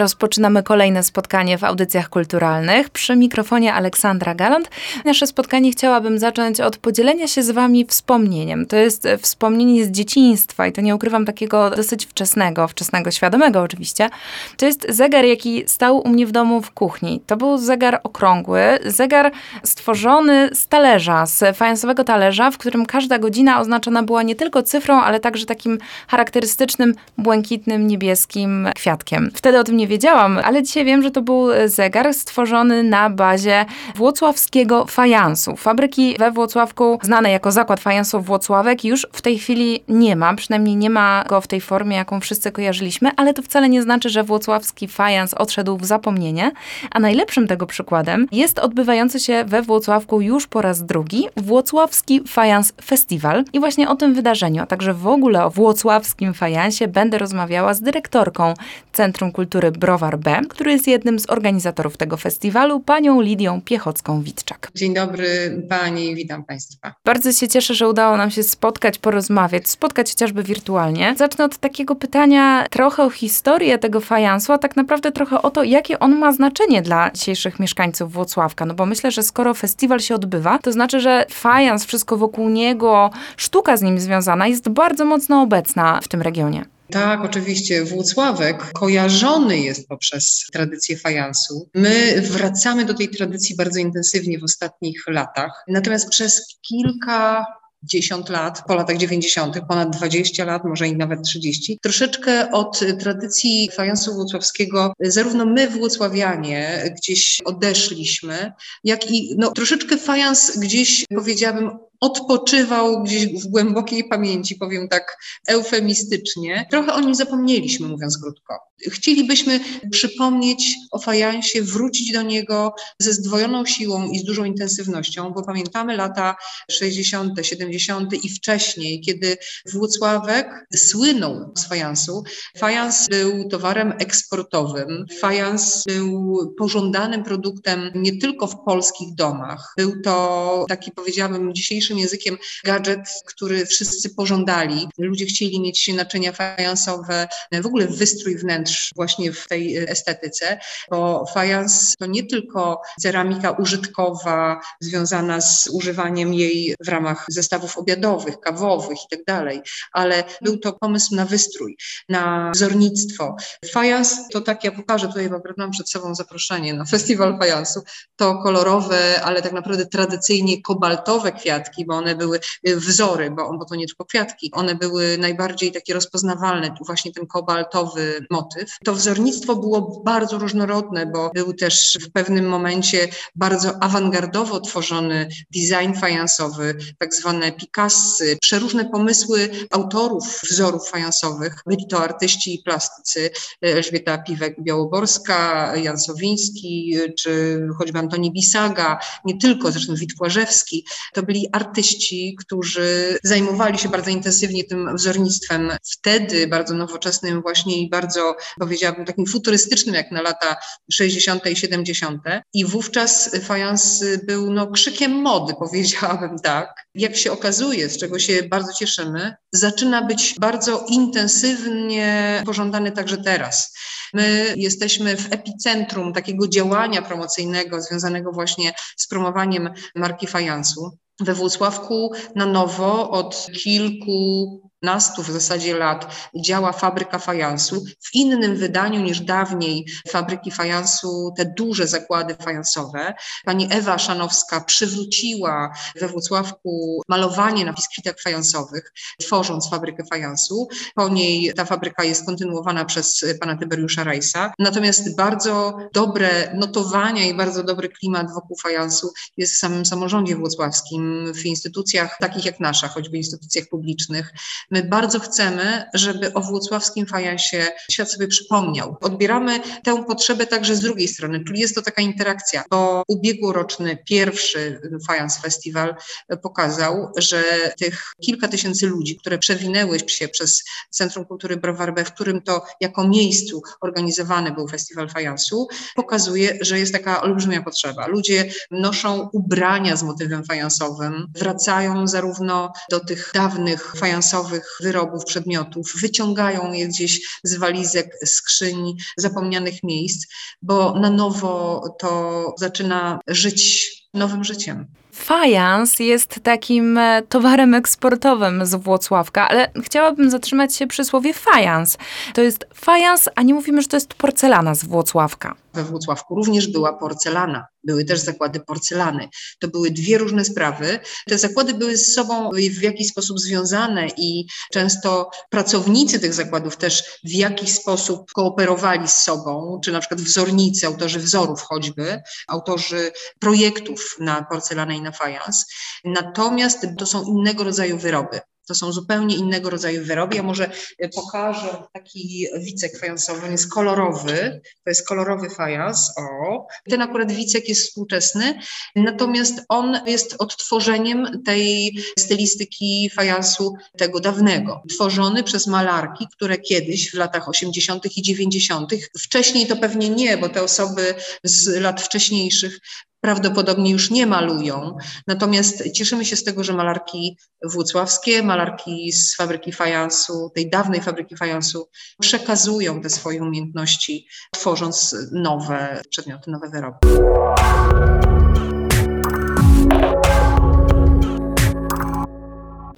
Rozpoczynamy kolejne spotkanie w audycjach kulturalnych. Przy mikrofonie Aleksandra Galant. Nasze spotkanie chciałabym zacząć od podzielenia się z Wami wspomnieniem. To jest wspomnienie z dzieciństwa i to nie ukrywam takiego dosyć wczesnego, wczesnego, świadomego oczywiście. To jest zegar, jaki stał u mnie w domu w kuchni. To był zegar okrągły, zegar stworzony z talerza, z fajansowego talerza, w którym każda godzina oznaczona była nie tylko cyfrą, ale także takim charakterystycznym, błękitnym, niebieskim kwiatkiem. Wtedy o tym nie nie wiedziałam, ale dzisiaj wiem, że to był zegar stworzony na bazie włocławskiego fajansu. Fabryki we Włocławku, znanej jako Zakład Fajansów Włocławek, już w tej chwili nie ma, przynajmniej nie ma go w tej formie, jaką wszyscy kojarzyliśmy, ale to wcale nie znaczy, że włocławski fajans odszedł w zapomnienie. A najlepszym tego przykładem jest odbywający się we Włocławku już po raz drugi Włocławski Fajans Festiwal. I właśnie o tym wydarzeniu, a także w ogóle o włocławskim fajansie będę rozmawiała z dyrektorką Centrum Kultury Browar B, który jest jednym z organizatorów tego festiwalu, panią Lidią Piechocką-Witczak. Dzień dobry pani, witam państwa. Bardzo się cieszę, że udało nam się spotkać, porozmawiać, spotkać chociażby wirtualnie. Zacznę od takiego pytania trochę o historię tego fajansu, a tak naprawdę trochę o to, jakie on ma znaczenie dla dzisiejszych mieszkańców Włocławka. No bo myślę, że skoro festiwal się odbywa, to znaczy, że fajans, wszystko wokół niego, sztuka z nim związana jest bardzo mocno obecna w tym regionie. Tak, oczywiście. Włocławek kojarzony jest poprzez tradycję fajansu. My wracamy do tej tradycji bardzo intensywnie w ostatnich latach. Natomiast przez kilka dziesiąt lat, po latach 90., ponad 20 lat, może i nawet 30. Troszeczkę od tradycji fajansu włocławskiego, zarówno my, włocławianie, gdzieś odeszliśmy, jak i no, troszeczkę fajans gdzieś, powiedziałabym, odpoczywał gdzieś w głębokiej pamięci, powiem tak eufemistycznie. Trochę o nim zapomnieliśmy, mówiąc krótko. Chcielibyśmy przypomnieć o fajansie, wrócić do niego ze zdwojoną siłą i z dużą intensywnością, bo pamiętamy lata 60., 70. i wcześniej, kiedy Włocławek słynął z fajansu. Fajans był towarem eksportowym. Fajans był pożądanym produktem nie tylko w polskich domach. Był to taki, powiedziałabym, dzisiejszy dzisiejszym językiem gadżet, który wszyscy pożądali. Ludzie chcieli mieć naczynia fajansowe, w ogóle wystrój wnętrz właśnie w tej estetyce, bo fajans to nie tylko ceramika użytkowa związana z używaniem jej w ramach zestawów obiadowych, kawowych i tak dalej, ale był to pomysł na wystrój, na wzornictwo. Fajans to tak, ja pokażę tutaj, bo mam przed sobą zaproszenie na festiwal fajansu, to kolorowe, ale tak naprawdę tradycyjnie kobaltowe kwiatki, kwiatki, bo one były y, wzory, bo, bo to nie tylko kwiatki, one były najbardziej takie rozpoznawalne, tu właśnie ten kobaltowy motyw. To wzornictwo było bardzo różnorodne, bo był też w pewnym momencie bardzo awangardowo tworzony design fajansowy, tak zwane Picassy, przeróżne pomysły autorów wzorów fajansowych. Byli to artyści i plastycy, Elżbieta Piwek-Białoborska, Jan Sowiński, czy choćby Antoni Bisaga, nie tylko, zresztą Witłażewski. To byli artyści, artyści, którzy zajmowali się bardzo intensywnie tym wzornictwem, wtedy bardzo nowoczesnym właśnie i bardzo, powiedziałabym, takim futurystycznym, jak na lata 60. i 70. I wówczas fajans był no, krzykiem mody, powiedziałabym tak. Jak się okazuje, z czego się bardzo cieszymy, zaczyna być bardzo intensywnie pożądany także teraz. My jesteśmy w epicentrum takiego działania promocyjnego związanego właśnie z promowaniem marki fajansu we Włocławku na nowo od kilku nastu w zasadzie lat działa fabryka fajansu w innym wydaniu niż dawniej fabryki fajansu, te duże zakłady fajansowe. Pani Ewa Szanowska przywróciła we Włocławku malowanie na biskwitach fajansowych, tworząc fabrykę fajansu. Po niej ta fabryka jest kontynuowana przez pana Tyberiusza Rajsa. Natomiast bardzo dobre notowania i bardzo dobry klimat wokół fajansu jest w samym samorządzie włocławskim, w instytucjach takich jak nasza, choćby instytucjach publicznych. My bardzo chcemy, żeby o włocławskim fajansie świat sobie przypomniał. Odbieramy tę potrzebę także z drugiej strony, czyli jest to taka interakcja, bo ubiegłoroczny pierwszy Fajans Festiwal pokazał, że tych kilka tysięcy ludzi, które przewinęły się przez Centrum Kultury Browar B, w którym to jako miejscu organizowany był Festiwal Fajansu, pokazuje, że jest taka olbrzymia potrzeba. Ludzie noszą ubrania z motywem fajansowym, wracają zarówno do tych dawnych fajansowych wyrobów, przedmiotów, wyciągają je gdzieś z walizek, skrzyń, zapomnianych miejsc, bo na nowo to zaczyna żyć nowym życiem. Fajans jest takim e, towarem eksportowym z Włocławka, ale chciałabym zatrzymać się przy słowie fajans. To jest fajans, a nie mówimy, że to jest porcelana z Włocławka. We Włocławku również była porcelana, były też zakłady porcelany. To były dwie różne sprawy. Te zakłady były z sobą w jakiś sposób związane i często pracownicy tych zakładów też w jakiś sposób kooperowali z sobą, czy na przykład wzornicy, autorzy wzorów choćby, autorzy projektów na porcelanę i na fajans. Natomiast to są innego rodzaju wyroby. To są zupełnie innego rodzaju wyroby. Ja może e, pokażę taki wicek fajansowy, on jest kolorowy, to jest kolorowy fajans, o. Ten akurat wicek jest współczesny, natomiast on jest odtworzeniem tej stylistyki fajansu tego dawnego, tworzony przez malarki, które kiedyś w latach 80. i 90., wcześniej to pewnie nie, bo te osoby z lat wcześniejszych prawdopodobnie już nie malują. Natomiast cieszymy się z tego, że malarki włocławskie, malarki z fabryki fajansu, tej dawnej fabryki fajansu, przekazują te swoje umiejętności, tworząc nowe przedmioty, nowe wyroby.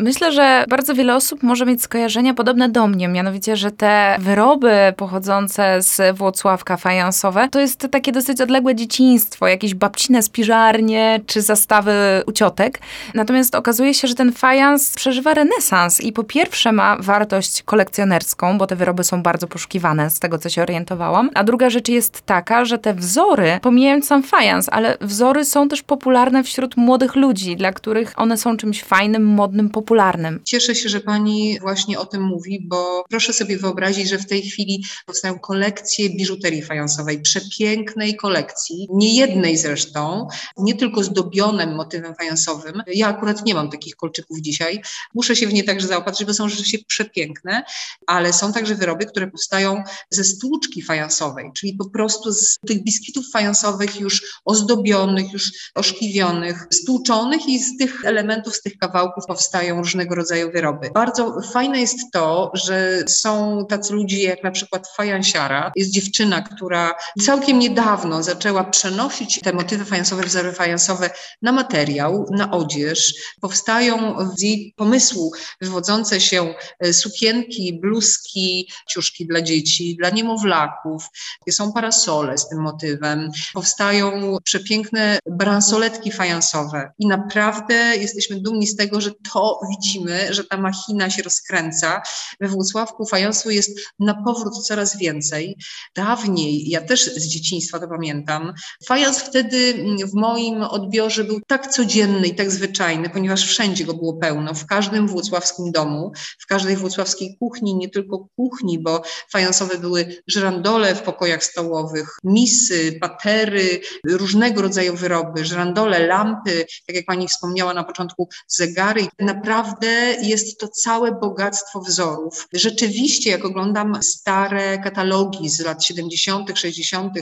Myślę, że bardzo wiele osób może mieć skojarzenia podobne do mnie, mianowicie, że te wyroby pochodzące z Włocławka fajansowe to jest takie dosyć odległe dzieciństwo, jakieś babcine spiżarnie czy zastawy uciotek. Natomiast okazuje się, że ten fajans przeżywa renesans i po pierwsze ma wartość kolekcjonerską, bo te wyroby są bardzo poszukiwane, z tego co się orientowałam. A druga rzecz jest taka, że te wzory, pomijając sam fajans, ale wzory są też popularne wśród młodych ludzi, dla których one są czymś fajnym, modnym, popularnym popularnym. Cieszę się, że Pani właśnie o tym mówi, bo proszę sobie wyobrazić, że w tej chwili powstają kolekcje biżuterii fajansowej, przepięknej kolekcji, nie jednej zresztą, nie tylko zdobionym motywem fajansowym. Ja akurat nie mam takich kolczyków dzisiaj. Muszę się w nie także zaopatrzyć, bo są rzeczywiście przepiękne, ale są także wyroby, które powstają ze stłuczki fajansowej, czyli po prostu z tych biskitów fajansowych już ozdobionych, już oszkliwionych, stłuczonych i z tych elementów, z tych kawałków powstają różnego rodzaju wyroby. Bardzo fajne jest to, że są tacy ludzie jak na przykład fajansiara. Jest dziewczyna, która całkiem niedawno zaczęła przenosić te motywy fajansowe, wzory fajansowe na materiał, na odzież. Powstają z jej pomysłu wywodzące się e, sukienki, bluzki, ciuszki dla dzieci, dla niemowlaków. Są parasole z tym motywem. Powstają przepiękne bransoletki fajansowe i naprawdę jesteśmy dumni z tego, że to widzimy, że ta machina się rozkręca. We Włocławku fajansu jest na powrót coraz więcej. Dawniej, ja też z dzieciństwa to pamiętam, fajans wtedy w moim odbiorze był tak codzienny i tak zwyczajny, ponieważ wszędzie go było pełno, w każdym włocławskim domu, w każdej włocławskiej kuchni, nie tylko kuchni, bo fajansowe były żrandole w pokojach stołowych, misy, patery, różnego rodzaju wyroby, żrandole, lampy, tak jak pani wspomniała na początku, zegary. Naprawdę naprawdę jest to całe bogactwo wzorów. Rzeczywiście, jak oglądam stare katalogi z lat 70., 60.,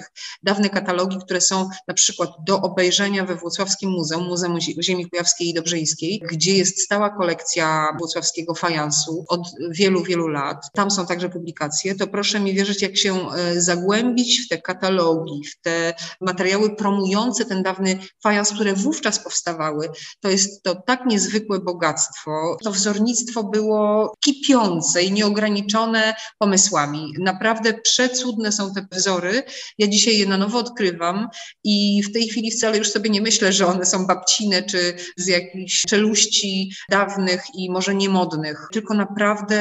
dawne katalogi, które są na przykład do obejrzenia we Włocławskim Muzeum, Muzeum Ziemi Kujawskiej i Dobrzyńskiej, gdzie jest stała kolekcja włocławskiego fajansu od wielu, wielu lat. Tam są także publikacje. To proszę mi wierzyć, jak się e, zagłębić w te katalogi, w te materiały promujące ten dawny fajans, które wówczas powstawały, to jest to tak niezwykłe bogactwo to wzornictwo było kipiące i nieograniczone pomysłami. Naprawdę przecudne są te wzory. Ja dzisiaj je na nowo odkrywam i w tej chwili wcale już sobie nie myślę, że one są babcine czy z jakichś czeluści dawnych i może niemodnych, tylko naprawdę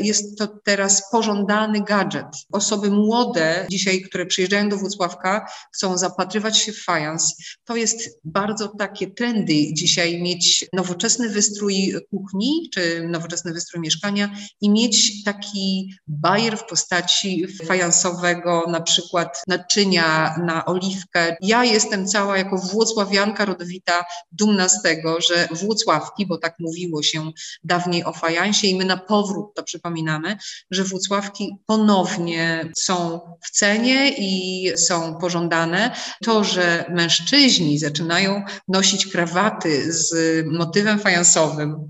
jest to teraz pożądany gadżet. Osoby młode dzisiaj, które przyjeżdżają do Włocławka, chcą zapatrywać się w fajans. To jest bardzo takie trendy dzisiaj mieć nowoczesny wystrój kuchni czy nowoczesny wystrój mieszkania i mieć taki bajer w postaci fajansowego, na przykład naczynia na oliwkę. Ja jestem cała jako włocławianka rodowita dumna z tego, że Włocławki, bo tak mówiło się dawniej o fajansie i my na powrót to przypominamy, że Włocławki ponownie są w cenie i są pożądane. To, że mężczyźni zaczynają nosić krawaty z motywem fajansowym,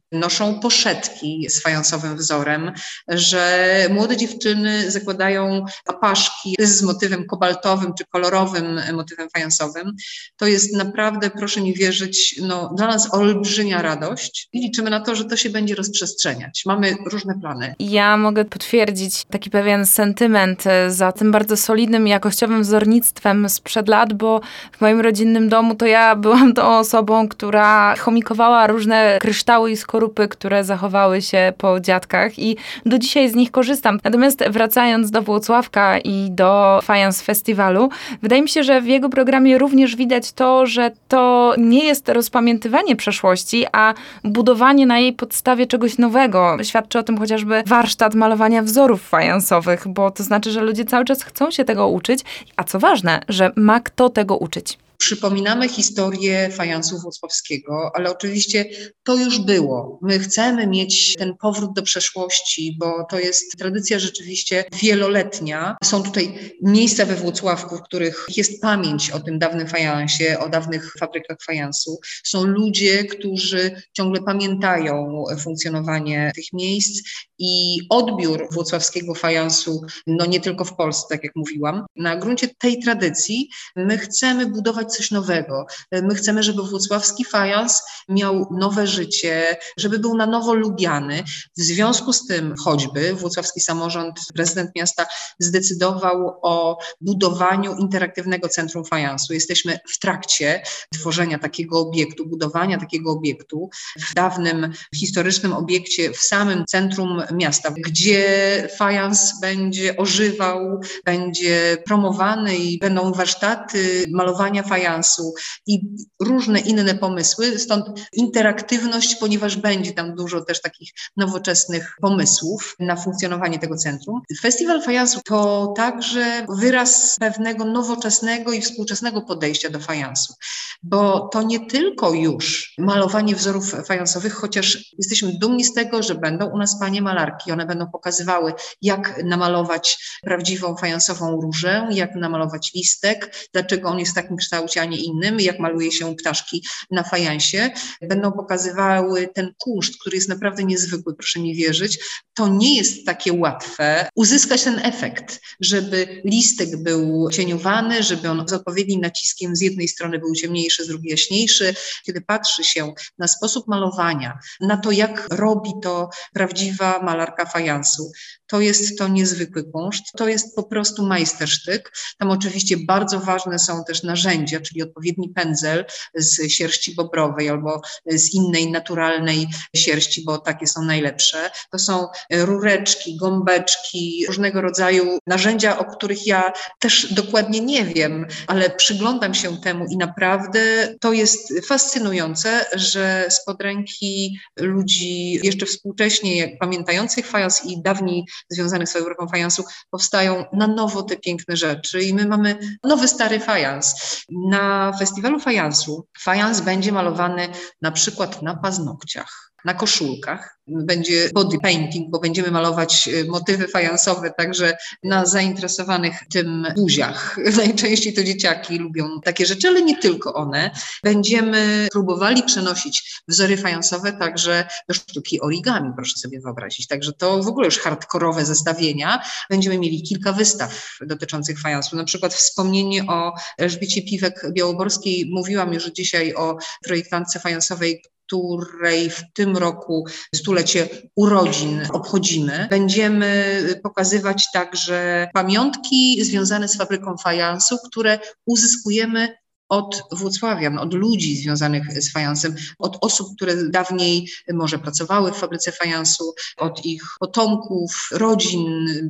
noszą poszetki z fajansowym wzorem, że młode dziewczyny zakładają apaszki z motywem kobaltowym czy kolorowym motywem fajansowym. To jest naprawdę, proszę mi wierzyć, no, dla nas olbrzymia radość i liczymy na to, że to się będzie rozprzestrzeniać. Mamy różne plany. Ja mogę potwierdzić taki pewien sentyment za tym bardzo solidnym i jakościowym wzornictwem sprzed lat, bo w moim rodzinnym domu to ja byłam tą osobą, która chomikowała różne kryształy i skorupy, które zachowały się po dziadkach i do dzisiaj z nich korzystam. Natomiast wracając do Włocławka i do Fajans Festiwalu, wydaje mi się, że w jego programie również widać to, że to nie jest rozpamiętywanie przeszłości, a budowanie na jej podstawie czegoś nowego. Świadczy o tym chociażby warsztat malowania wzorów fajansowych, bo to znaczy, że ludzie cały czas chcą się tego uczyć, a co ważne, że ma kto tego uczyć. Przypominamy historię fajansu włocławskiego, ale oczywiście to już było. My chcemy mieć ten powrót do przeszłości, bo to jest tradycja rzeczywiście wieloletnia. Są tutaj miejsca we Włocławku, w których jest pamięć o tym dawnym fajansie, o dawnych fabrykach fajansu. Są ludzie, którzy ciągle pamiętają funkcjonowanie tych miejsc i odbiór włocławskiego fajansu, no nie tylko w Polsce, tak jak mówiłam. Na gruncie tej tradycji my chcemy budować coś nowego. My chcemy, żeby włocławski fajans miał nowe życie, żeby był na nowo lubiany. W związku z tym choćby włocławski samorząd, prezydent miasta zdecydował o budowaniu interaktywnego centrum fajansu. Jesteśmy w trakcie tworzenia takiego obiektu, budowania takiego obiektu w dawnym historycznym obiekcie w samym centrum miasta, gdzie fajans będzie ożywał, będzie promowany i będą warsztaty malowania fajansu fajansu i różne inne pomysły, stąd interaktywność, ponieważ będzie tam dużo też takich nowoczesnych pomysłów na funkcjonowanie tego centrum. Festiwal fajansu to także wyraz pewnego nowoczesnego i współczesnego podejścia do fajansu, bo to nie tylko już malowanie wzorów fajansowych, chociaż jesteśmy dumni z tego, że będą u nas panie malarki, one będą pokazywały, jak namalować prawdziwą fajansową różę, jak namalować listek, dlaczego on jest w takim kształcie, a nie innym, jak maluje się ptaszki na fajansie, będą pokazywały ten kunszt, który jest naprawdę niezwykły, proszę mi wierzyć. To nie jest takie łatwe uzyskać ten efekt, żeby listek był cieniowany, żeby on z odpowiednim naciskiem z jednej strony był ciemniejszy, z drugiej jaśniejszy. Kiedy patrzy się na sposób malowania, na to, jak robi to prawdziwa malarka fajansu, to jest to niezwykły kunszt, to jest po prostu majstersztyk. Tam oczywiście bardzo ważne są też narzędzia, czyli odpowiedni pędzel z sierści bobrowej albo z innej naturalnej sierści, bo takie są najlepsze. To są rureczki, gąbeczki, różnego rodzaju narzędzia, o których ja też dokładnie nie wiem, ale przyglądam się temu i naprawdę to jest fascynujące, że spod ręki ludzi jeszcze współcześnie pamiętających fajans i dawniej związanych z fajową fajansu powstają na nowo te piękne rzeczy i my mamy nowy, stary fajans. Na festiwalu fajansu. Fajans będzie malowany na przykład na paznokciach, na koszulkach, będzie body painting, bo będziemy malować e, motywy fajansowe także na zainteresowanych tym buziach. Najczęściej to dzieciaki lubią takie rzeczy, ale nie tylko one. Będziemy próbowali przenosić wzory fajansowe także do sztuki origami, proszę sobie wyobrazić. Także to w ogóle już hardkorowe zestawienia. Będziemy mieli kilka wystaw dotyczących fajansu, na przykład wspomnienie o Elżbiecie Piwek-Białoborskiej. Mówiłam już dzisiaj o projektantce fajansowej, której w tym roku stulecie urodzin obchodzimy. Będziemy pokazywać także pamiątki związane z fabryką fajansu, które uzyskujemy od Włocławian, od ludzi związanych z fajansem, od osób, które dawniej może pracowały w fabryce fajansu, od ich potomków, rodzin,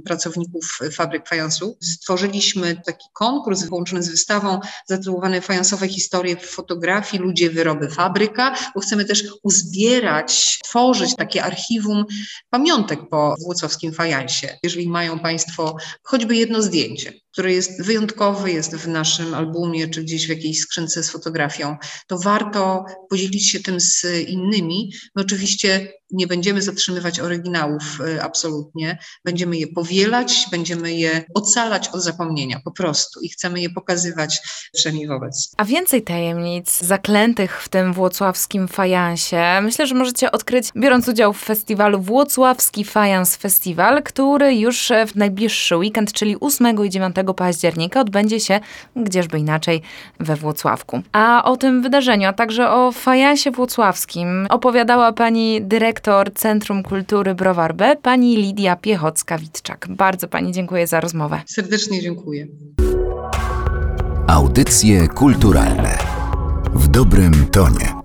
pracowników fabryk fajansu. Stworzyliśmy taki konkurs połączony z wystawą zatytułowany Fajansowe historie w fotografii, ludzie, wyroby, fabryka, bo chcemy też uzbierać, tworzyć takie archiwum pamiątek po włocławskim fajansie. Jeżeli mają Państwo choćby jedno zdjęcie, które jest wyjątkowe, jest w naszym albumie czy gdzieś w jakiejś skrzynce z fotografią, to warto podzielić się tym z innymi. My oczywiście nie będziemy zatrzymywać oryginałów y, absolutnie. Będziemy je powielać, będziemy je ocalać od zapomnienia po prostu i chcemy je pokazywać wszemi wobec. A więcej tajemnic zaklętych w tym włocławskim fajansie myślę, że możecie odkryć biorąc udział w festiwalu Włocławski Fajans Festiwal, który już w najbliższy weekend, czyli 8 i 9 października odbędzie się gdzieżby inaczej we Włocławku. A o tym wydarzeniu, a także o fajansie włocławskim opowiadała pani dyrektor Centrum Kultury Browar B, pani Lidia Piechocka-Witczak. Bardzo pani dziękuję za rozmowę. Serdecznie dziękuję. Audycje kulturalne w dobrym tonie.